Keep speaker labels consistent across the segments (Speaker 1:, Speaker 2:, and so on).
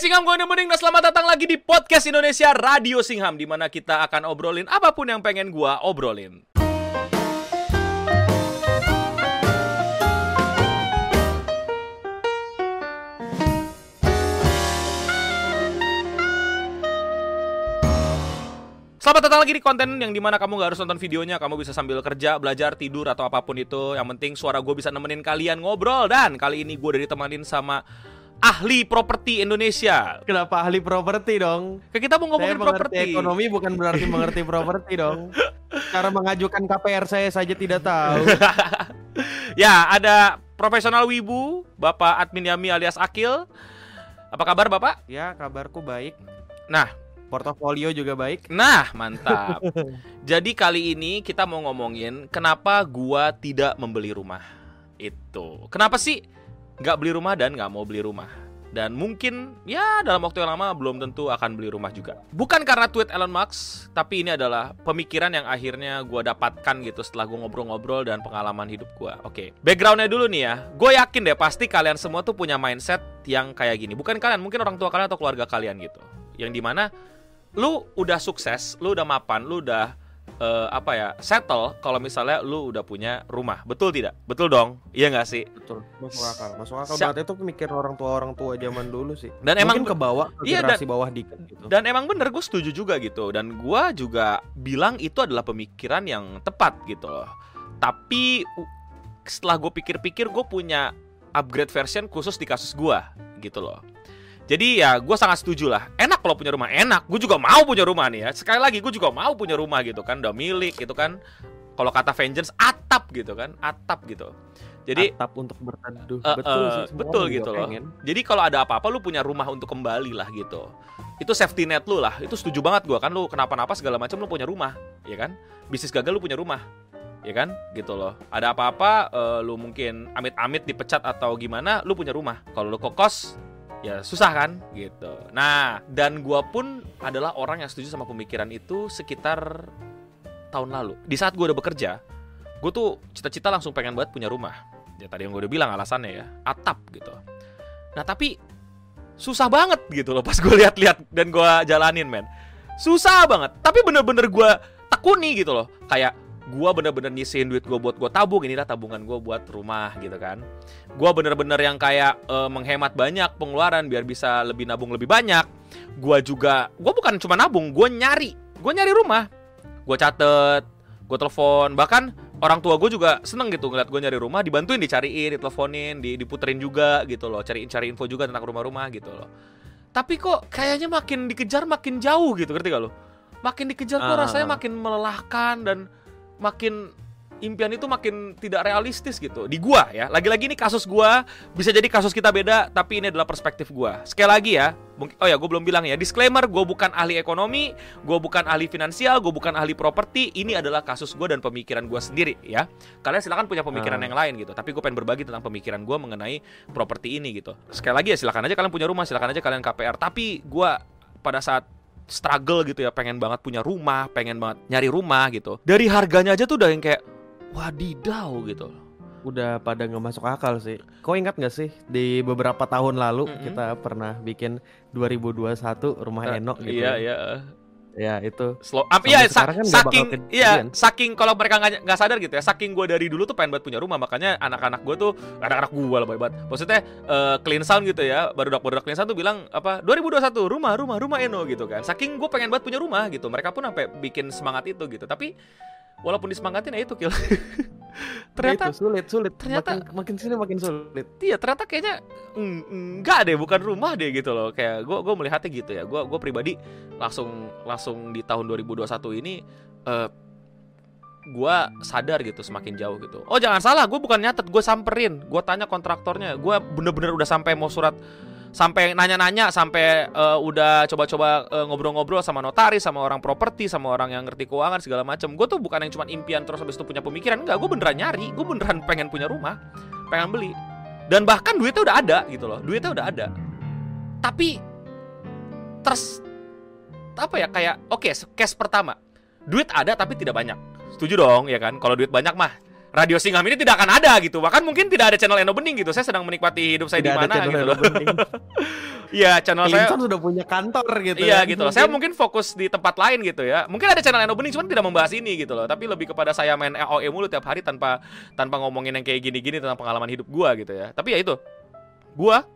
Speaker 1: Singham, gue nemenin dan selamat datang lagi di Podcast Indonesia Radio Singham di mana kita akan obrolin apa pun yang pengen gue obrolin. Selamat datang lagi di konten yang di mana kamu gak harus nonton videonya Kamu bisa sambil kerja, belajar, tidur, atau apa pun itu Yang penting suara gue bisa nemenin kalian ngobrol Dan kali ini gue udah ditemanin sama ahli properti Indonesia
Speaker 2: Kenapa ahli properti dong?
Speaker 1: Kita mau ngomongin properti
Speaker 2: ekonomi bukan berarti mengerti properti dong. Cara mengajukan KPR saya saja tidak tahu.
Speaker 1: Ya ada profesional wibu Bapak Admin Yami alias Akil Apa kabar Bapak?
Speaker 2: Ya, kabarku baik.
Speaker 1: Nah,
Speaker 2: Portofolio juga baik.
Speaker 1: Nah, mantap. Jadi kali ini kita mau ngomongin kenapa gua tidak membeli rumah. Itu. Kenapa sih nggak beli rumah dan nggak mau beli rumah? Dan mungkin ya dalam waktu yang lama belum tentu akan beli rumah juga. Bukan karena tweet Elon Musk, tapi ini adalah pemikiran yang akhirnya gua dapatkan gitu setelah gua ngobrol-ngobrol dan pengalaman hidup gua. Oke, backgroundnya dulu nih ya. Gue yakin deh pasti kalian semua tuh punya mindset yang kayak gini. Bukan kalian, mungkin orang tua kalian atau keluarga kalian gitu. Yang di mana lu udah sukses, lu udah mapan, lu udah eh, apa ya settle kalau misalnya lu udah punya rumah, betul tidak? Betul dong, iya nggak sih?
Speaker 2: Betul, masuk akal. Masuk akal
Speaker 1: Siap.
Speaker 2: banget itu pemikiran orang tua orang tua zaman dulu sih.
Speaker 1: Dan emang
Speaker 2: Mungkin ke bawah ke
Speaker 1: Iya,
Speaker 2: generasi bawah dikit gitu.
Speaker 1: dan emang bener gue setuju juga gitu dan gue juga bilang itu adalah pemikiran yang tepat gitu loh. Tapi setelah gue pikir-pikir gue punya upgrade version khusus di kasus gue gitu loh. Jadi ya gue sangat setuju lah Enak kalau punya rumah, enak Gue juga mau punya rumah nih ya Sekali lagi gue juga mau punya rumah gitu kan Udah milik gitu kan Kalau kata Vengeance atap gitu kan Atap gitu Jadi
Speaker 2: atap untuk berteduh.
Speaker 1: Eh,
Speaker 2: betul sih.
Speaker 1: betul gitu loh.
Speaker 2: pengen.
Speaker 1: Jadi kalau ada apa-apa lu punya rumah untuk kembali lah gitu. Itu safety net lu lah. Itu setuju banget gua kan lu kenapa-napa segala macam lu punya rumah, ya kan? Bisnis gagal lu punya rumah. Ya kan? Gitu loh. Ada apa-apa eh, lu mungkin amit-amit dipecat atau gimana, lu punya rumah. Kalau lu kokos ya susah kan gitu. Nah, dan gua pun adalah orang yang setuju sama pemikiran itu sekitar tahun lalu. Di saat gua udah bekerja, gue tuh cita-cita langsung pengen banget punya rumah. Ya tadi yang gue udah bilang alasannya ya, atap gitu. Nah tapi susah banget gitu loh pas gue lihat-lihat dan gue jalanin men. Susah banget. Tapi bener-bener gue tekuni gitu loh. Kayak gue bener-bener nyisihin duit gue buat gue tabung. Inilah tabungan gue buat rumah gitu kan. Gue bener-bener yang kayak eh, menghemat banyak pengeluaran biar bisa lebih nabung lebih banyak. Gue juga, gue bukan cuma nabung, gue nyari, gue nyari rumah. Gue catet, gue telepon, bahkan orang tua gue juga seneng gitu ngeliat gue nyari rumah dibantuin dicariin diteleponin di, diputerin juga gitu loh cariin cari info juga tentang rumah-rumah gitu loh tapi kok kayaknya makin dikejar makin jauh gitu ngerti gak lo makin dikejar kok
Speaker 2: Ah.
Speaker 1: rasanya makin melelahkan dan makin impian itu makin tidak realistis gitu. Di gua ya lagi-lagi ini kasus gua bisa jadi kasus kita beda tapi ini adalah perspektif gua. Sekali lagi ya mungkin oh ya gue belum bilang ya disclaimer gue bukan ahli ekonomi gue bukan ahli finansial gue bukan ahli properti ini adalah kasus gue dan pemikiran gue sendiri ya. Kalian silakan punya pemikiran
Speaker 2: Ah.
Speaker 1: yang lain gitu tapi gue pengen berbagi tentang pemikiran gue mengenai properti ini gitu. Sekali lagi ya silakan aja kalian punya rumah silakan aja kalian KPR tapi gue pada saat struggle gitu ya pengen banget punya rumah pengen banget nyari rumah gitu dari harganya aja tuh udah yang kayak wadidaw gitu
Speaker 2: udah pada nggak masuk akal sih. Kau ingat nggak sih di beberapa tahun lalu
Speaker 1: Mm-mm.
Speaker 2: kita pernah bikin 2021 rumah
Speaker 1: Eh,
Speaker 2: Enok gitu.
Speaker 1: iya iya
Speaker 2: Ya itu.
Speaker 1: slow up iya sa-
Speaker 2: kan
Speaker 1: saking iya saking kalau mereka nggak sadar gitu ya saking gue dari dulu tuh pengen banget punya rumah makanya anak-anak gue tuh anak-anak gue lah banget. Maksudnya eh, clean sound gitu ya baru baru clean sound tuh bilang apa 2021 rumah rumah rumah Eno gitu kan. Saking gue pengen banget punya rumah gitu mereka pun sampai bikin semangat itu gitu. Tapi walaupun disemangatin ya itu kill ternyata
Speaker 2: Ya itu sulit sulit.
Speaker 1: ternyata-
Speaker 2: makin, makin sini makin sulit.
Speaker 1: Iya ternyata kayaknya mm, enggak deh bukan rumah deh gitu loh. Kayak gue gue melihatnya gitu ya. Gue gue pribadi langsung langsung di tahun 2021 ini eh gue sadar gitu semakin jauh gitu. Oh jangan salah gue bukan nyatet gue samperin. Gue tanya kontraktornya. Gue bener-bener udah sampai mau surat sampai nanya-nanya sampai eh, udah coba-coba eh, ngobrol-ngobrol sama notaris sama orang properti sama orang yang ngerti keuangan segala macam gue tuh bukan yang cuma impian terus habis itu punya pemikiran. Enggak gue beneran nyari. Gue beneran pengen punya rumah pengen beli. Dan bahkan duitnya udah ada gitu loh. Duitnya udah ada. Tapi terus apa ya kayak oke case pertama. Duit ada tapi tidak banyak. Setuju dong ya kan? Kalau duit banyak mah Radio Singham ini tidak akan ada gitu. Bahkan mungkin tidak ada channel Eno Bening gitu. Saya sedang menikmati hidup saya di mana gitu loh. Iya, channel saya
Speaker 2: Clinton sudah punya kantor gitu
Speaker 1: Iya
Speaker 2: kan.
Speaker 1: gitu loh. Saya mungkin fokus di tempat lain gitu ya. Mungkin ada channel Eno Bening cuman tidak membahas ini gitu loh. Tapi lebih kepada saya main AOE mulu tiap hari tanpa tanpa ngomongin yang kayak gini-gini tentang pengalaman hidup gua gitu ya. Tapi ya itu. Gua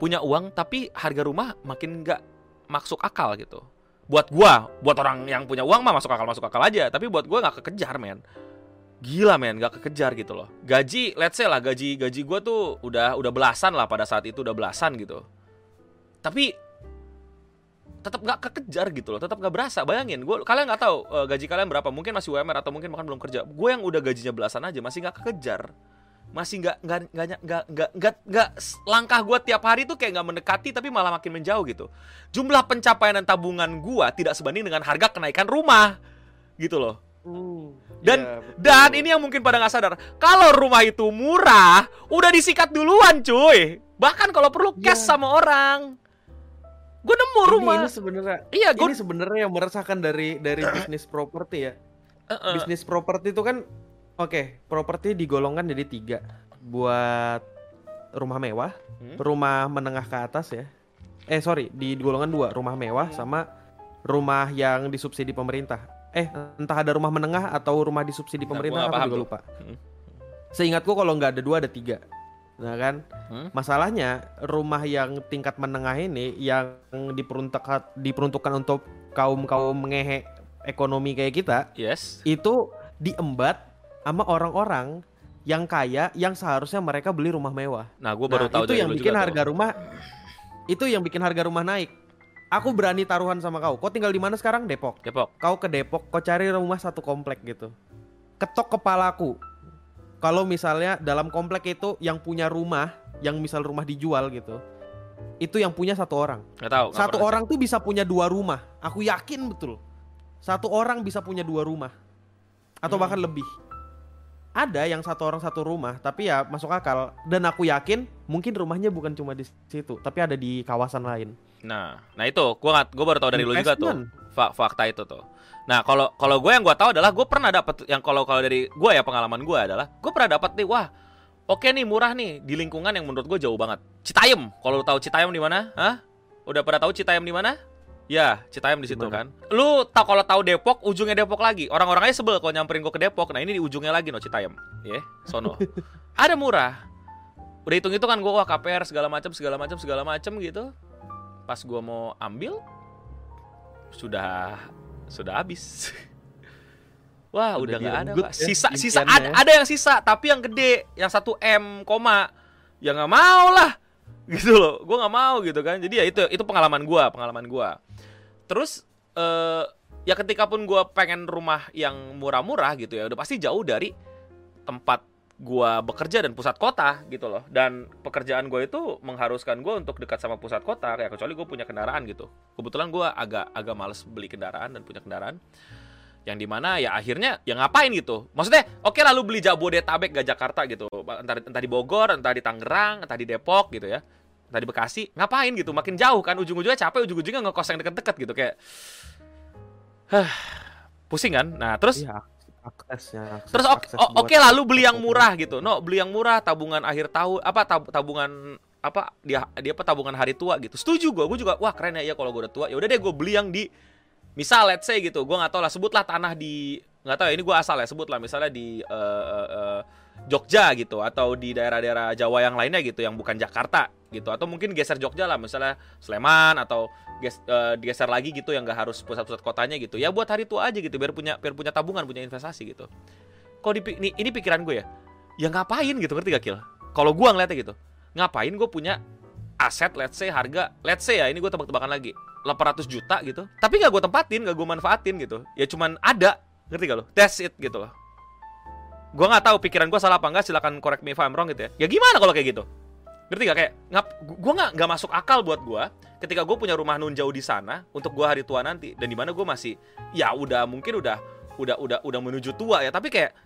Speaker 1: punya uang tapi harga rumah makin nggak masuk akal gitu. Buat gua, buat orang yang punya uang mah masuk akal masuk akal aja. Tapi buat gua nggak kekejar men. Gila men, nggak kekejar gitu loh. Gaji, let's say lah gaji gaji gua tuh udah udah belasan lah pada saat itu udah belasan gitu. Tapi tetap nggak kekejar gitu loh, tetap nggak berasa. Bayangin, gue kalian nggak tahu eh, gaji kalian berapa? Mungkin masih UMR atau mungkin bahkan belum kerja. Gue yang udah gajinya belasan aja masih nggak kekejar, masih nggak nggak nggak nggak nggak nggak langkah gue tiap hari tuh kayak nggak mendekati tapi malah makin menjauh gitu. Jumlah pencapaian dan tabungan gue tidak sebanding dengan harga kenaikan rumah gitu loh.
Speaker 2: Hmm,
Speaker 1: Dan-
Speaker 2: iya, betul.
Speaker 1: Dan ini yang mungkin pada nggak sadar, kalau rumah itu murah, udah disikat duluan cuy. Bahkan kalau perlu cash
Speaker 2: Iya.
Speaker 1: sama orang. Gue nemu
Speaker 2: Ini-
Speaker 1: rumah.
Speaker 2: ini sebenarnya
Speaker 1: Iya, gue
Speaker 2: ini sebenarnya yang meresahkan dari dari bisnis properti ya.
Speaker 1: Heeh.
Speaker 2: Bisnis properti itu kan oke, properti digolongkan jadi tiga buat rumah mewah,
Speaker 1: Hmm.
Speaker 2: rumah menengah ke atas ya. Eh sorry, di golongan dua rumah mewah sama rumah yang disubsidi pemerintah. Eh entah ada rumah menengah atau rumah disubsidi
Speaker 1: Nah,
Speaker 2: pemerintah aku
Speaker 1: paham
Speaker 2: juga lupa.
Speaker 1: Hmm.
Speaker 2: Seingatku kalau nggak ada dua ada tiga. Nah kan,
Speaker 1: Hmm.
Speaker 2: masalahnya rumah yang tingkat menengah ini yang diperuntukkan diperuntukkan untuk kaum kaum ngehe ekonomi kayak kita
Speaker 1: Yes.
Speaker 2: itu diembat sama orang-orang yang kaya yang seharusnya mereka beli rumah mewah.
Speaker 1: Nah, gue baru
Speaker 2: Nah,
Speaker 1: tahu
Speaker 2: itu yang bikin harga
Speaker 1: tuh.
Speaker 2: rumah itu yang bikin harga rumah naik. Aku berani taruhan sama kau. Kau tinggal di mana sekarang? Depok.
Speaker 1: Depok.
Speaker 2: Kau ke Depok, kau cari rumah satu komplek gitu. Ketok kepalaku. Kalau misalnya dalam komplek itu yang punya rumah, yang misal rumah dijual gitu, itu yang punya satu orang.
Speaker 1: Nggak tahu. nggak
Speaker 2: Satu orang tuh bisa punya dua rumah. Aku yakin betul. Satu orang bisa punya dua rumah. Atau
Speaker 1: Hmm.
Speaker 2: bahkan lebih. Ada yang satu orang satu rumah, tapi ya masuk akal. Dan aku yakin mungkin rumahnya bukan cuma di situ, tapi ada di kawasan lain.
Speaker 1: Nah, nah itu gue gue baru tahu dari lu juga tuh. Fa- fakta itu tuh. Nah, kalau kalau gue yang gue tahu adalah gue pernah dapat yang kalau kalau dari gue ya pengalaman gue adalah gue pernah dapat nih wah oke nih murah nih di lingkungan yang menurut gue jauh banget. Citayam. Kalau lu tahu Citayam di mana? Hah? Udah pada tahu Citayam di mana? Ya, Citayam di situ kan. Lu tau kalau tahu Depok, ujungnya Depok lagi. Orang-orang aja sebel kalau nyamperin gue ke Depok. Nah, ini di ujungnya lagi no Citayam. Ya, sono. Ada murah. Udah hitung itu kan gue wah KPR segala macam segala macam segala macam gitu. Pas gue mau ambil sudah sudah habis. Wah,
Speaker 2: Udah
Speaker 1: udah nggak ada, Pak.
Speaker 2: ya,
Speaker 1: Sisa sisa
Speaker 2: impiannya
Speaker 1: ada,
Speaker 2: ya.
Speaker 1: ada yang sisa, tapi yang gede, yang 1 M, koma. Ya nggak mau lah. Gitu loh. Gua nggak mau gitu kan. Jadi ya itu itu pengalaman gua, pengalaman gua. Terus eh ya ketika pun gua pengen rumah yang murah-murah gitu ya, udah pasti jauh dari tempat gua bekerja dan pusat kota gitu loh. Dan pekerjaan gua itu mengharuskan gua untuk dekat sama pusat kota, kayak kecuali gue punya kendaraan gitu. Kebetulan gua agak agak males beli kendaraan dan punya kendaraan. Yang di mana ya akhirnya ya ngapain gitu. Maksudnya oke lalu beli Jabodetabek gak Jakarta gitu. Entah, entah di Bogor entah di Tangerang entah di Depok gitu ya. Entah di Bekasi ngapain gitu. Makin jauh kan ujung-ujungnya capek ujung-ujungnya ngekos yang deket-deket gitu. Kayak Hah, pusing kan? Nah terus
Speaker 2: Iya, aksesnya. akses-
Speaker 1: Terus oke
Speaker 2: akses
Speaker 1: o-
Speaker 2: buat-
Speaker 1: oke lah lu beli yang murah gitu. No, beli yang murah tabungan akhir tahun apa tab- tabungan apa dia dia apa tabungan hari tua gitu. Setuju gua, gua juga wah keren ya iya kalau gua udah tua. Ya udah deh gua beli yang di misal let's say gitu. Gua nggak tahu lah sebutlah tanah di nggak tahu ya ini gua asal ya sebut lah misalnya di eh, eh, Jogja gitu atau di daerah-daerah Jawa yang lainnya gitu yang bukan Jakarta gitu. Atau mungkin geser Jogja lah misalnya Sleman atau ges- eh, geser lagi gitu yang nggak harus pusat-pusat kotanya gitu. Ya buat hari tua aja gitu biar punya biar punya tabungan punya investasi gitu. Kok di ini, ini pikiran gue ya ya ngapain gitu ngerti gak Kil? Kalau gue ngeliatnya gitu ngapain gue punya aset let's say harga let's say ya ini gue tebak-tebakan lagi 800 juta gitu tapi nggak gue tempatin nggak gue manfaatin gitu. Ya cuman ada ngerti gak lo? That's it gitu loh gue nggak tahu pikiran gue salah apa enggak silakan correct me if I'm wrong gitu ya. Ya gimana kalau kayak gitu? Ngerti gak kayak ngap gue nggak nggak masuk akal buat gue ketika gue punya rumah nun jauh di sana untuk gue hari tua nanti dan di mana gue masih ya udah mungkin udah udah udah udah menuju tua ya tapi kayak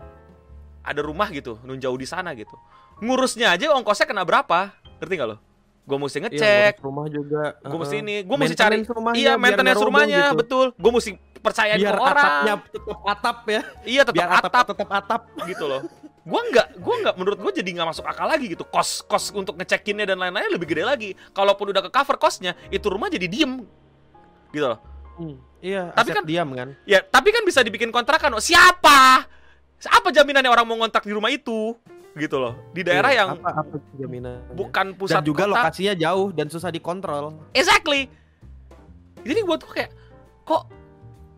Speaker 1: ada rumah gitu nun jauh di sana gitu. Ngurusnya aja ongkosnya kena berapa? Ngerti gak lo? Gue mesti
Speaker 2: Iya,
Speaker 1: ngecek.
Speaker 2: ngurus rumah juga.
Speaker 1: gue mesti
Speaker 2: heeh.
Speaker 1: ini gue mesti cari
Speaker 2: rumahnya
Speaker 1: iya maintenance rumahnya
Speaker 2: gitu.
Speaker 1: betul. Gue mesti kepercayaan
Speaker 2: biar
Speaker 1: ke orang.
Speaker 2: atapnya tetap atap ya.
Speaker 1: Iya tetap
Speaker 2: biar
Speaker 1: atap,
Speaker 2: atap tetap atap.
Speaker 1: gitu loh. Gua nggak, gua nggak menurut gua jadi nggak masuk akal lagi gitu. Kos kos untuk ngecekinnya dan lain-lain lebih gede lagi. Kalaupun udah ke cover kosnya, itu rumah jadi diem gitu loh.
Speaker 2: Hmm, Iya,
Speaker 1: Tapi kan-
Speaker 2: diam kan.
Speaker 1: Ya, tapi kan bisa dibikin kontrakan. Oh, siapa? Apa jaminannya orang mau ngontrak di rumah itu? Gitu loh. Di daerah
Speaker 2: Iya,
Speaker 1: yang
Speaker 2: apa, apa jaminan
Speaker 1: bukan pusat
Speaker 2: dan juga
Speaker 1: kota.
Speaker 2: lokasinya jauh dan susah dikontrol.
Speaker 1: Exactly. Jadi gue tuh kayak kok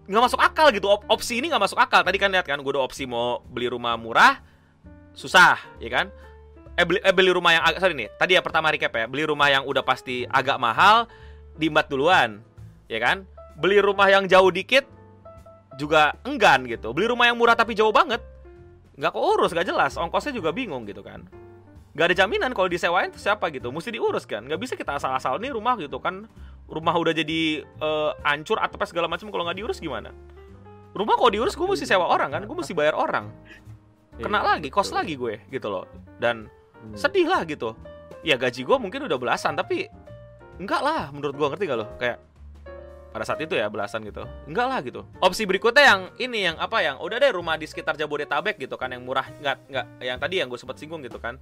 Speaker 1: nggak masuk akal gitu. Op- opsi ini nggak masuk akal. Tadi kan lihat kan, gue udah opsi mau beli rumah murah, susah, ya kan? Eh beli, eh, beli rumah yang agak sorry nih. Tadi ya pertama recap ya, beli rumah yang udah pasti agak mahal, diimbat duluan, ya kan? Beli rumah yang jauh dikit juga enggan gitu. Beli rumah yang murah tapi jauh banget, nggak keurus, nggak jelas. Ongkosnya juga bingung gitu kan. Gak ada jaminan kalau disewain siapa gitu, mesti diurus kan. Nggak bisa kita asal-asal nih rumah gitu kan. Rumah udah jadi eh, hancur atapnya segala macam kalau nggak diurus gimana? Rumah kalau diurus gue mesti sewa orang kan, gue mesti bayar orang. Kena
Speaker 2: Iya,
Speaker 1: lagi, kos lagi gue gitu loh. Dan
Speaker 2: Hmm.
Speaker 1: sedih lah gitu. Ya gaji gue mungkin udah belasan tapi enggak lah menurut gue ngerti gak lo? Kayak pada saat itu ya belasan gitu. Enggak lah gitu. Opsi berikutnya yang ini yang apa yang udah deh rumah di sekitar Jabodetabek gitu kan yang murah nggak nggak yang tadi yang gue sempat singgung gitu kan.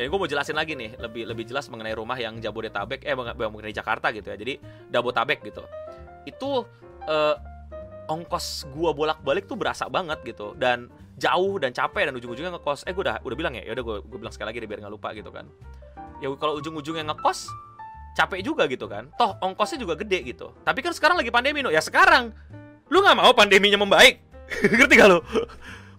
Speaker 1: Ya gue mau jelasin lagi nih lebih lebih jelas mengenai rumah yang Jabodetabek eh mengenai Jakarta gitu ya. Jadi Jabodetabek gitu. Itu eh, ongkos gua bolak-balik tuh berasa banget gitu dan jauh dan capek dan ujung-ujungnya ngekos. Eh gue udah udah bilang ya, ya udah gue gue bilang sekali lagi deh biar nggak lupa gitu kan. Ya kalau ujung-ujungnya ngekos capek juga gitu kan. Toh ongkosnya juga gede gitu. Tapi kan sekarang lagi pandemi no. Ya sekarang lu nggak mau pandeminya membaik. Ngerti gak lu?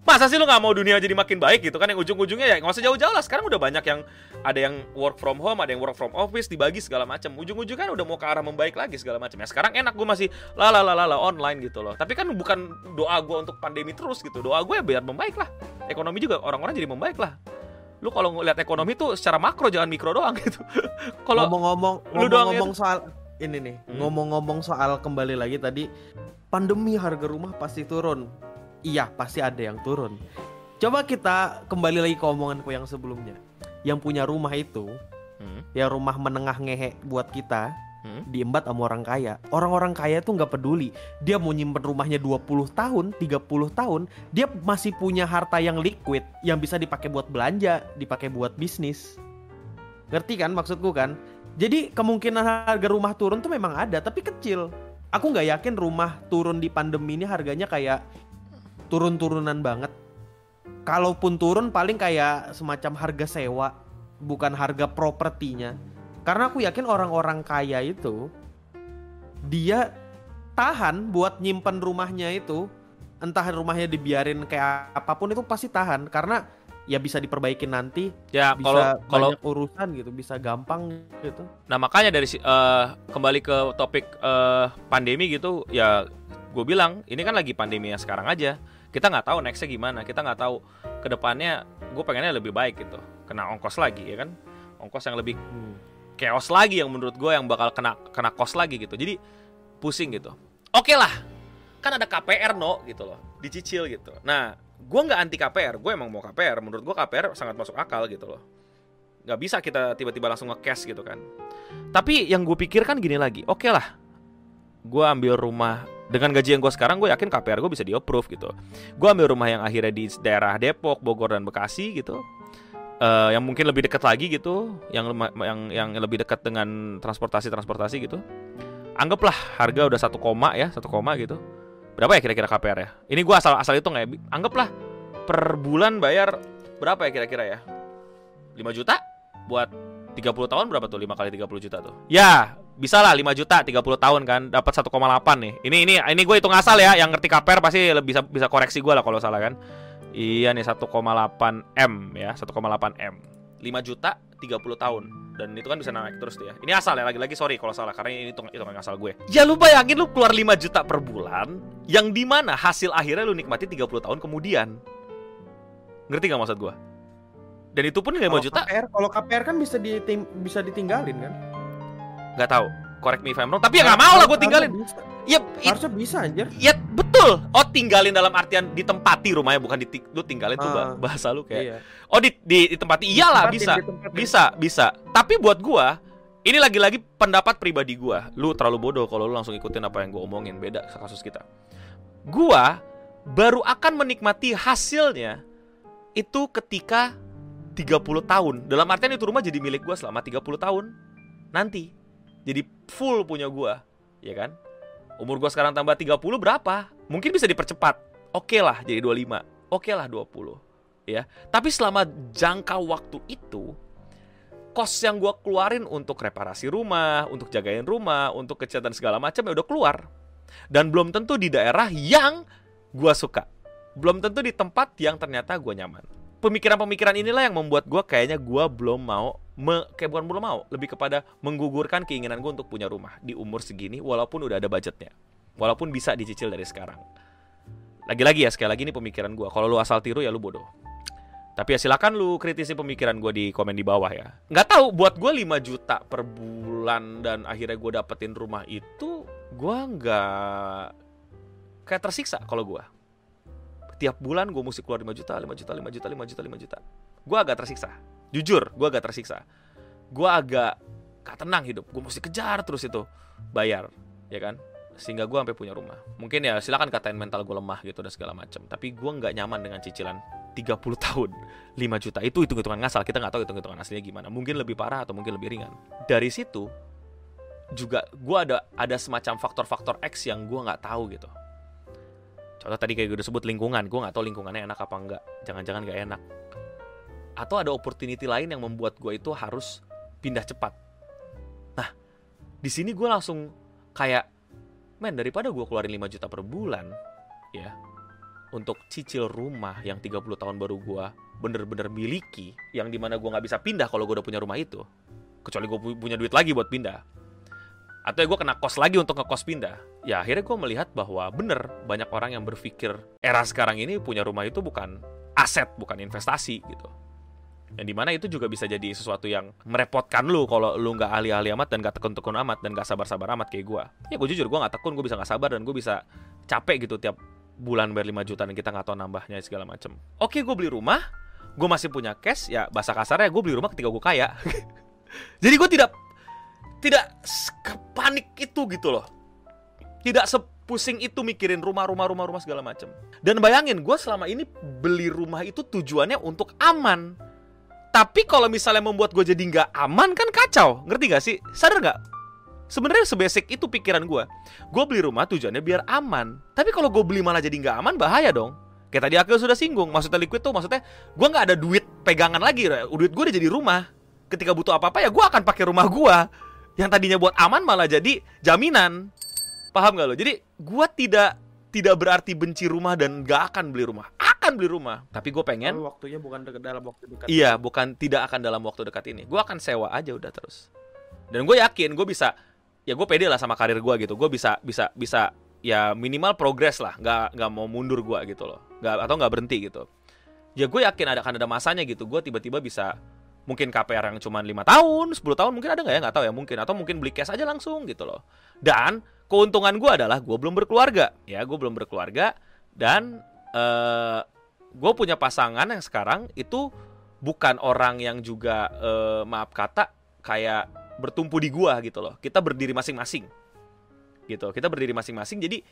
Speaker 1: Masa sih lu nggak mau dunia jadi makin baik gitu kan? Yang ujung-ujungnya ya nggak usah jauh-jauh lah. Sekarang udah banyak yang ada yang work from home ada yang work from office dibagi segala macam ujung-ujungnya kan udah mau ke arah membaik lagi segala macam ya sekarang enak gue masih la la la la la online gitu loh. Tapi kan bukan doa gue untuk pandemi terus gitu. Doa gue ya biar membaik lah. Ekonomi juga orang-orang jadi membaik lah. Lu kalau ngeliat ekonomi tuh secara makro jangan mikro doang gitu. Kalau
Speaker 2: ngomong-ngomong
Speaker 1: lu doang
Speaker 2: ngomong-ngomong soal ini nih,
Speaker 1: Hmm.
Speaker 2: ngomong-ngomong soal kembali lagi tadi pandemi harga rumah pasti turun. Iya, pasti ada yang turun. Coba kita kembali lagi ke omonganku yang sebelumnya. Yang punya rumah itu,
Speaker 1: Hmm,
Speaker 2: ya rumah menengah ngehe buat kita,
Speaker 1: hmm.
Speaker 2: diembat sama orang kaya. Orang-orang kaya tuh nggak peduli. Dia mau nyimpen rumahnya 20 tahun, 30 tahun, dia masih punya harta yang liquid yang bisa dipakai buat belanja, dipakai buat bisnis. Ngerti kan maksudku kan? Jadi kemungkinan harga rumah turun tuh memang ada, tapi kecil. Aku nggak yakin rumah turun di pandemi ini harganya kayak turun-turunan banget. Kalaupun turun paling kayak semacam harga sewa, bukan harga propertinya. Karena aku yakin orang-orang kaya itu dia tahan buat nyimpen rumahnya itu entah rumahnya dibiarin kayak apa pun itu pasti tahan karena ya bisa diperbaikin nanti
Speaker 1: ya
Speaker 2: bisa
Speaker 1: kalau kalau
Speaker 2: banyak urusan gitu bisa gampang gitu
Speaker 1: Nah makanya dari eh, kembali ke topik eh, pandemi gitu ya gue bilang ini kan lagi pandemi yang sekarang aja kita nggak tahu nextnya gimana. Kita nggak tahu ke depannya gue pengennya lebih baik gitu. Kena ongkos lagi ya kan? Ongkos yang lebih chaos lagi yang menurut gue yang bakal kena kena kos lagi gitu. Jadi pusing gitu. Oke lah. Kan ada KPR no gitu loh. Dicicil gitu. Nah gue nggak anti KPR gue emang mau KPR menurut gue KPR sangat masuk akal gitu loh. Nggak bisa kita tiba-tiba langsung nge-cash gitu kan. Tapi yang gue pikirkan gini lagi. Oke lah. Gue ambil rumah dengan gaji yang gue sekarang gue yakin KPR gue bisa di approve gitu. Gue ambil rumah yang akhirnya di daerah Depok Bogor dan Bekasi gitu. Eh, yang mungkin lebih dekat lagi gitu. Yang yang yang lebih dekat dengan transportasi transportasi gitu. Anggaplah harga udah satu koma ya satu koma gitu. Berapa ya kira-kira KPR ya? Ini gue asal asal itu nggak ya anggaplah per bulan bayar berapa ya kira-kira ya? 5 juta? Buat 30 tahun berapa tuh? 5 kali 30 juta tuh? Ya bisa lah 5 juta 30 tahun kan dapat 1,8 nih. Ini ini ini gue hitung asal ya yang ngerti KPR pasti lebih bisa bisa koreksi gue lah kalau salah kan. Iya nih 1,8 M ya 1,8 M. 5 juta 30 tahun. Dan itu kan bisa naik terus tuh ya. Ini asal ya lagi-lagi sorry kalau salah karena ini hitung hitungan asal gue. Ya lu bayangin lu keluar 5 juta per bulan yang di mana hasil akhirnya lu nikmati 30 tahun kemudian. Ngerti gak maksud gue dan itu pun 5
Speaker 2: Kalau
Speaker 1: juta
Speaker 2: KPR kalau KPR kan bisa ditim, bisa ditinggalin kan
Speaker 1: nggak tahu. Correct me if I'm wrong. Tapi ya nggak mau lah gue tinggalin. ya it-
Speaker 2: harusnya bisa anjir.
Speaker 1: Ya betul. Oh tinggalin dalam artian ditempati rumahnya bukan di lu tinggalin tuh
Speaker 2: Ah.
Speaker 1: bah- bahasa lu kayak.
Speaker 2: iya.
Speaker 1: Oh di, di ditempati. Iyalah
Speaker 2: Ditempatin,
Speaker 1: bisa.
Speaker 2: ditempatin.
Speaker 1: bisa bisa. Tapi buat gua ini lagi-lagi pendapat pribadi gua. Lu terlalu bodoh kalau lu langsung ikutin apa yang gua omongin. Beda kasus kita. Gua baru akan menikmati hasilnya itu ketika 30 tahun. Dalam artian itu rumah jadi milik gua selama 30 tahun. Nanti. Jadi full punya gua, ya kan? Umur gua sekarang tambah 30 berapa? Mungkin bisa dipercepat. Oke lah jadi 25. Oke lah 20. Ya. Tapi selama jangka waktu itu kos yang gua keluarin untuk reparasi rumah, untuk jagain rumah, untuk kecatan segala macam ya udah keluar. Dan belum tentu di daerah yang gua suka. Belum tentu di tempat yang ternyata gua nyaman. Pemikiran-pemikiran inilah yang membuat gua kayaknya gua belum mau me, kayak bukan belum mau, lebih kepada menggugurkan keinginan gue untuk punya rumah di umur segini walaupun udah ada budgetnya. Walaupun bisa dicicil dari sekarang. Lagi-lagi ya sekali lagi ini pemikiran gue. Kalau lu asal tiru ya lu bodoh. Tapi ya silakan lu kritisi pemikiran gue di komen di bawah ya. Nggak tahu buat gue 5 juta per bulan dan akhirnya gue dapetin rumah itu gue nggak kayak tersiksa kalau gue. Tiap bulan gue mesti keluar 5 juta, 5 juta, 5 juta, 5 juta, 5 juta. Gue agak tersiksa. Jujur, gue agak tersiksa. Gue agak gak tenang hidup. Gue mesti kejar terus itu bayar, ya kan? Sehingga gue sampai punya rumah. Mungkin ya silakan katain mental gue lemah gitu dan segala macam. Tapi gue nggak nyaman dengan cicilan 30 tahun 5 juta itu hitung hitungan ngasal kita nggak tahu hitung hitungan aslinya gimana mungkin lebih parah atau mungkin lebih ringan dari situ juga gue ada ada semacam faktor-faktor X yang gue nggak tahu gitu contoh tadi kayak gue udah sebut lingkungan gue nggak tahu lingkungannya enak apa enggak jangan-jangan nggak enak atau ada opportunity lain yang membuat gue itu harus pindah cepat. Nah di sini gue langsung kayak men daripada gue keluarin 5 juta per bulan ya untuk cicil rumah yang 30 tahun baru gue bener-bener miliki yang di mana gue nggak bisa pindah kalau gue udah punya rumah itu kecuali gue punya duit lagi buat pindah atau ya gue kena kos lagi untuk ngekos pindah. Ya akhirnya gue melihat bahwa bener banyak orang yang berpikir era sekarang ini punya rumah itu bukan aset bukan investasi gitu yang di mana itu juga bisa jadi sesuatu yang merepotkan lu kalau lu nggak ahli-ahli amat dan gak tekun-tekun amat dan gak sabar-sabar amat kayak gue ya gue jujur gue nggak tekun gue bisa nggak sabar dan gue bisa capek gitu tiap bulan bayar 5 juta dan kita nggak tahu nambahnya segala macem. Oke, gue beli rumah, gue masih punya cash, ya bahasa kasarnya gue beli rumah ketika gue kaya. Jadi gue tidak tidak panik itu gitu loh. Tidak sepusing itu mikirin rumah, rumah, rumah, rumah segala macem. Dan bayangin, gue selama ini beli rumah itu tujuannya untuk aman. Tapi kalau misalnya membuat gue jadi nggak aman kan kacau, ngerti gak sih? Sadar nggak? sebenarnya sebasic itu pikiran gue. Gue beli rumah tujuannya biar aman. Tapi kalau gue beli malah jadi nggak aman, bahaya dong. Kayak tadi Akil sudah singgung, maksudnya liquid tuh maksudnya gue nggak ada duit pegangan lagi, duit gue udah jadi rumah. Ketika butuh apa-apa ya gue akan pakai rumah gue. Yang tadinya buat aman malah jadi jaminan. Paham gak lo? Jadi gue tidak tidak berarti benci rumah dan gak akan beli rumah. Akan beli rumah. Tapi gue pengen.
Speaker 2: Lalu waktunya bukan dalam waktu dekat.
Speaker 1: Iya, bukan tidak akan dalam waktu dekat ini. Gue akan sewa aja udah terus. Dan gue yakin gue bisa ya gue pede lah sama karir gue gitu gue bisa bisa bisa ya minimal progres lah nggak nggak mau mundur gue gitu loh nggak atau nggak berhenti gitu ya gue yakin ada akan ada masanya gitu gue tiba-tiba bisa mungkin KPR yang cuma lima tahun 10 tahun mungkin ada nggak ya nggak tahu ya mungkin atau mungkin beli cash aja langsung gitu loh dan keuntungan gue adalah gue belum berkeluarga ya gue belum berkeluarga dan uh, gue punya pasangan yang sekarang itu bukan orang yang juga uh, maaf kata kayak bertumpu di gua gitu loh. Kita berdiri masing-masing. Gitu. Kita berdiri masing-masing jadi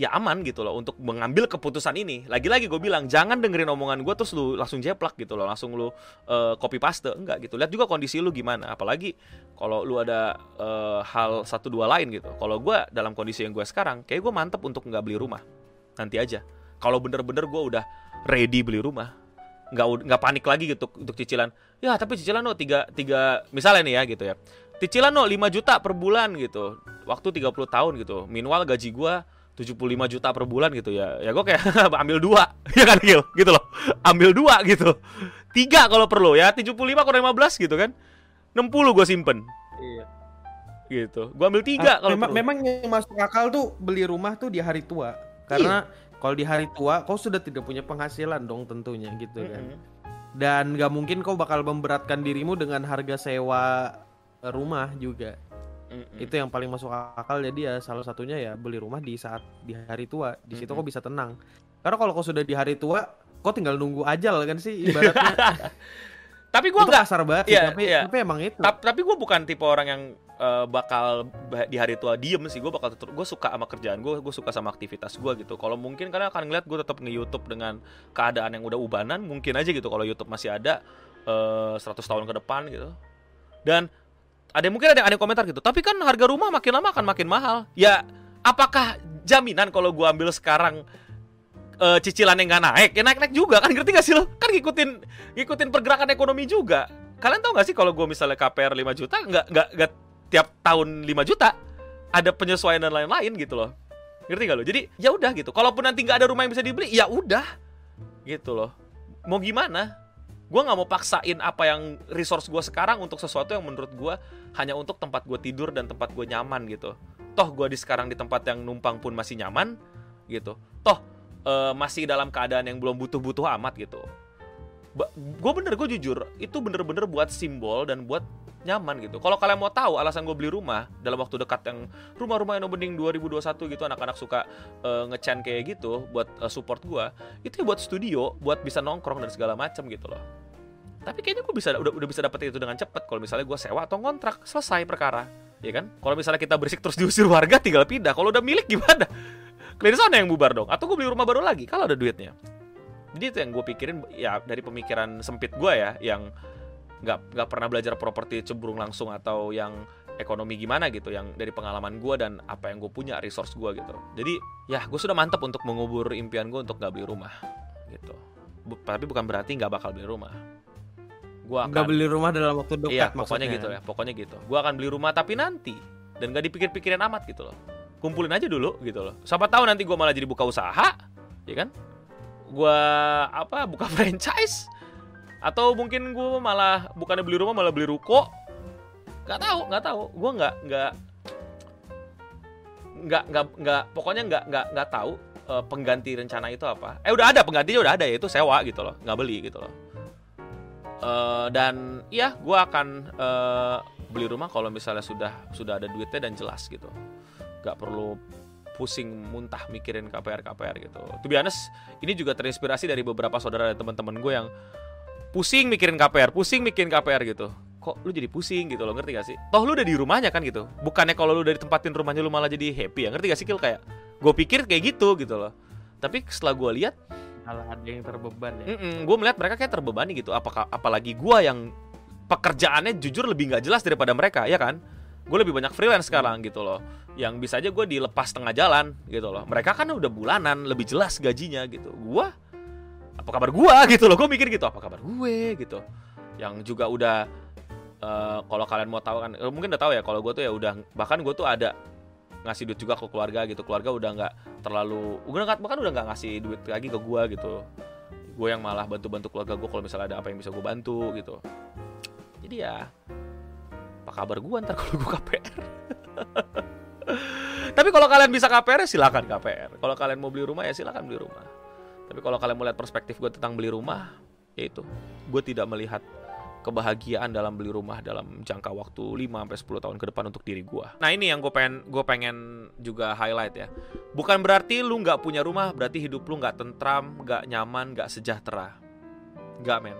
Speaker 1: ya aman gitu loh untuk mengambil keputusan ini. Lagi-lagi gue bilang jangan dengerin omongan gue terus lu langsung jeplak gitu loh, langsung lu uh, copy paste enggak gitu. Lihat juga kondisi lu gimana. Apalagi kalau lu ada uh, hal satu dua lain gitu. Kalau gue dalam kondisi yang gue sekarang, kayak gue mantep untuk nggak beli rumah. Nanti aja. Kalau bener-bener gue udah ready beli rumah, nggak nggak panik lagi gitu untuk cicilan. Ya tapi cicilan lo tiga tiga misalnya nih ya gitu ya cicilan no 5 juta per bulan gitu waktu 30 tahun gitu minimal gaji gua 75 juta per bulan gitu ya. Ya gue kayak ambil dua ya kan Gil? Gitu loh. Ambil dua gitu. Tiga kalau perlu ya 75 kurang 15 gitu kan. 60 gue simpen.
Speaker 2: Iya.
Speaker 1: Gitu. Gue ambil tiga
Speaker 2: ah,
Speaker 1: kalau
Speaker 2: memang, memang yang masuk akal tuh beli rumah tuh di hari tua. Karena iya. kalau di hari tua kau sudah tidak punya penghasilan dong tentunya gitu kan. Mm -hmm. dan nggak mungkin kau bakal memberatkan dirimu dengan harga sewa rumah juga Mm-mm. itu yang paling masuk akal jadi ya salah satunya ya beli rumah di saat di hari tua di situ kok bisa tenang karena kalau kau sudah di hari tua kau tinggal nunggu ajal kan sih ibaratnya
Speaker 1: Tapi gue nggak.
Speaker 2: kasar banget sih,
Speaker 1: Iya,
Speaker 2: tapi
Speaker 1: iya.
Speaker 2: tapi emang itu
Speaker 1: Tapi, tapi gue bukan tipe orang yang eh, bakal di hari tua diem sih. Gue bakal tetap. Gue suka sama kerjaan gue. Gue suka sama aktivitas gue gitu. Kalau mungkin karena akan ngeliat gue tetap nge YouTube dengan keadaan yang udah ubanan. Mungkin aja gitu. Kalau YouTube masih ada eh 100 tahun ke depan gitu. Dan ada mungkin ada yang ada yang komentar gitu. Tapi kan harga rumah makin lama akan makin mahal. Ya apakah jaminan kalau gue ambil sekarang eh, cicilannya nggak naik? Ya naik naik juga kan ngerti gak sih lo? Kan ngikutin ngikutin pergerakan ekonomi juga. Kalian tahu nggak sih kalau gue misalnya KPR 5 juta nggak nggak nggak tiap tahun 5 juta ada penyesuaian dan lain-lain gitu loh. Ngerti gak lo? Jadi ya udah gitu. Kalaupun nanti nggak ada rumah yang bisa dibeli, ya udah gitu loh. Mau gimana? Gue nggak mau paksain apa yang resource gue sekarang untuk sesuatu yang menurut gue hanya untuk tempat gue tidur dan tempat gue nyaman gitu. Toh gue di sekarang di tempat yang numpang pun masih nyaman gitu. Toh eh, masih dalam keadaan yang belum butuh-butuh amat gitu. Gue bener, gue jujur, itu bener-bener buat simbol dan buat nyaman gitu. Kalau kalian mau tahu alasan gue beli rumah dalam waktu dekat yang rumah-rumah yang opening 2021 gitu anak-anak suka eh, nge-chan kayak gitu buat eh, support gue, itu ya buat studio, buat bisa nongkrong dan segala macam gitu loh. Tapi kayaknya gue bisa udah udah bisa dapetin itu dengan cepet kalau misalnya gue sewa atau kontrak selesai perkara, ya kan? Kalau misalnya kita berisik terus diusir warga tinggal pindah. Kalau udah milik gimana? Clear sana yang bubar dong. Atau gue beli rumah baru lagi kalau ada duitnya. Jadi itu yang gue pikirin ya dari pemikiran sempit gue ya yang nggak nggak pernah belajar properti ceburung langsung atau yang ekonomi gimana gitu yang dari pengalaman gue dan apa yang gue punya resource gue gitu. Jadi ya gue sudah mantap untuk mengubur impian gue untuk nggak beli rumah gitu. Tapi bukan berarti nggak bakal beli rumah. Gue akan
Speaker 2: nggak beli rumah dalam waktu dekat
Speaker 1: iya pokoknya
Speaker 2: maksudnya.
Speaker 1: gitu ya pokoknya gitu. Gue akan beli rumah tapi nanti dan gak dipikir-pikirin amat gitu loh. Kumpulin aja dulu gitu loh. Siapa tahu nanti gue malah jadi buka usaha ya kan? Gue apa buka franchise atau mungkin gue malah bukannya beli rumah malah beli ruko? Nggak tahu nggak tahu. Gue nggak nggak nggak nggak nggak pokoknya nggak nggak nggak tahu eh, pengganti rencana itu apa. Eh udah ada penggantinya udah ada yaitu sewa gitu loh nggak beli gitu loh. Eh, dan iya gue akan eh, beli rumah kalau misalnya sudah sudah ada duitnya dan jelas gitu. Nggak perlu pusing muntah mikirin KPR KPR gitu. To be ini juga terinspirasi dari beberapa saudara dan teman-teman gue yang pusing mikirin KPR, pusing mikirin KPR gitu. Kok lu jadi pusing gitu loh, ngerti gak sih? Toh lu udah di rumahnya kan gitu. Bukannya kalau lu udah ditempatin rumahnya lu malah jadi happy ya, ngerti gak sih Kil kayak gue pikir kayak gitu gitu loh. Tapi setelah gue lihat
Speaker 2: Malah ada yang terbeban ya
Speaker 1: gue melihat mereka kayak terbebani gitu. Apakah apalagi gua yang pekerjaannya jujur lebih nggak jelas daripada mereka, ya kan? Gue lebih banyak freelance sekarang gitu loh. Yang bisa aja gue dilepas tengah jalan gitu loh. Mereka kan udah bulanan, lebih jelas gajinya gitu. Gua apa kabar gua? Gitu loh. Gue mikir gitu, apa kabar gue? Gitu. Yang juga udah eh, kalau kalian mau tahu kan, eh, mungkin udah tahu ya kalau gue tuh ya udah bahkan gue tuh ada ngasih duit juga ke keluarga gitu. Keluarga udah nggak terlalu udah bahkan udah nggak ngasih duit lagi ke gua gitu. Gue yang malah bantu-bantu keluarga gue kalau misalnya ada apa yang bisa gue bantu gitu. Jadi ya apa kabar gue ntar kalau gue KPR tapi kalau kalian bisa KPR ya silakan KPR kalau kalian mau beli rumah ya silakan beli rumah tapi kalau kalian mau lihat perspektif gue tentang beli rumah yaitu gue tidak melihat kebahagiaan dalam beli rumah dalam jangka waktu 5 sampai 10 tahun ke depan untuk diri gua. Nah, ini yang gue pengen gue pengen juga highlight ya. Bukan berarti lu nggak punya rumah, berarti hidup lu nggak tentram, nggak nyaman, nggak sejahtera. Nggak men.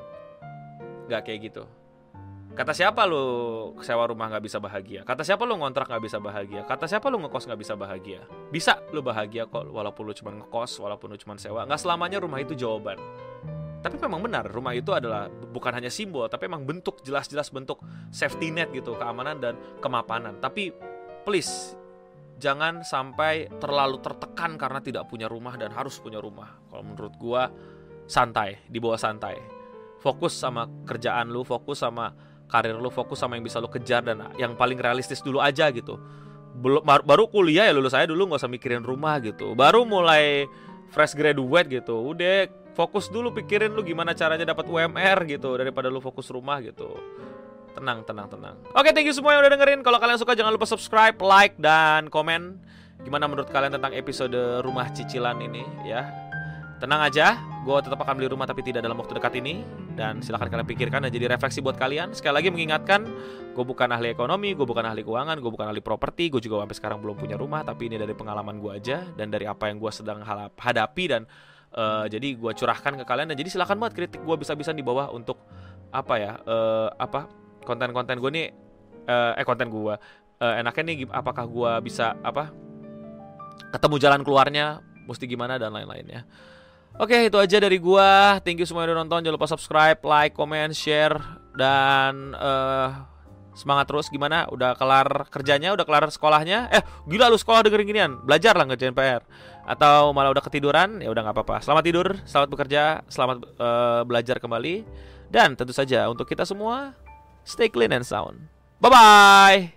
Speaker 1: Nggak kayak gitu. Kata siapa lu sewa rumah nggak bisa bahagia? Kata siapa lu ngontrak nggak bisa bahagia? Kata siapa lu ngekos nggak bisa bahagia? Bisa lu bahagia kok walaupun lu cuma ngekos, walaupun lu cuma sewa. Nggak selamanya rumah itu jawaban. Tapi memang benar, rumah itu adalah bukan hanya simbol, tapi memang bentuk jelas-jelas bentuk safety net gitu, keamanan dan kemapanan. Tapi please jangan sampai terlalu tertekan karena tidak punya rumah dan harus punya rumah. Kalau menurut gua santai, di bawah santai. Fokus sama kerjaan lu, fokus sama karir lu, fokus sama yang bisa lu kejar dan yang paling realistis dulu aja gitu. Belum baru, kuliah ya lulus saya dulu nggak usah mikirin rumah gitu. Baru mulai fresh graduate gitu. Udah fokus dulu pikirin lu gimana caranya dapat UMR gitu daripada lu fokus rumah gitu. Tenang, tenang, tenang. Oke, thank you semua yang udah dengerin. Kalau kalian suka jangan lupa subscribe, like dan komen. Gimana menurut kalian tentang episode rumah cicilan ini ya? Tenang aja, gue tetap akan beli rumah tapi tidak dalam waktu dekat ini. Dan silahkan kalian pikirkan dan jadi refleksi buat kalian. Sekali lagi mengingatkan, gue bukan ahli ekonomi, gue bukan ahli keuangan, gue bukan ahli properti Gue juga sampai sekarang belum punya rumah, tapi ini dari pengalaman gue aja Dan dari apa yang gue sedang hadapi dan eh, jadi gue curahkan ke kalian. Dan jadi silahkan banget kritik gue bisa-bisa di bawah untuk apa ya eh, apa konten-konten gue nih eh, eh konten gue eh, enaknya nih apakah gue bisa apa ketemu jalan keluarnya mesti gimana dan lain-lainnya oke itu aja dari gua. Thank you semua yang udah nonton. Jangan lupa subscribe like comment share dan eh, semangat terus. Gimana? Udah kelar kerjanya? Udah kelar sekolahnya? Eh gila lu sekolah dengerin ginian. Belajar lah ngerjain PR atau malah udah ketiduran? Ya udah nggak apa-apa. Selamat tidur selamat bekerja selamat eh, belajar kembali. Dan tentu saja untuk kita semua stay clean and sound. Bye bye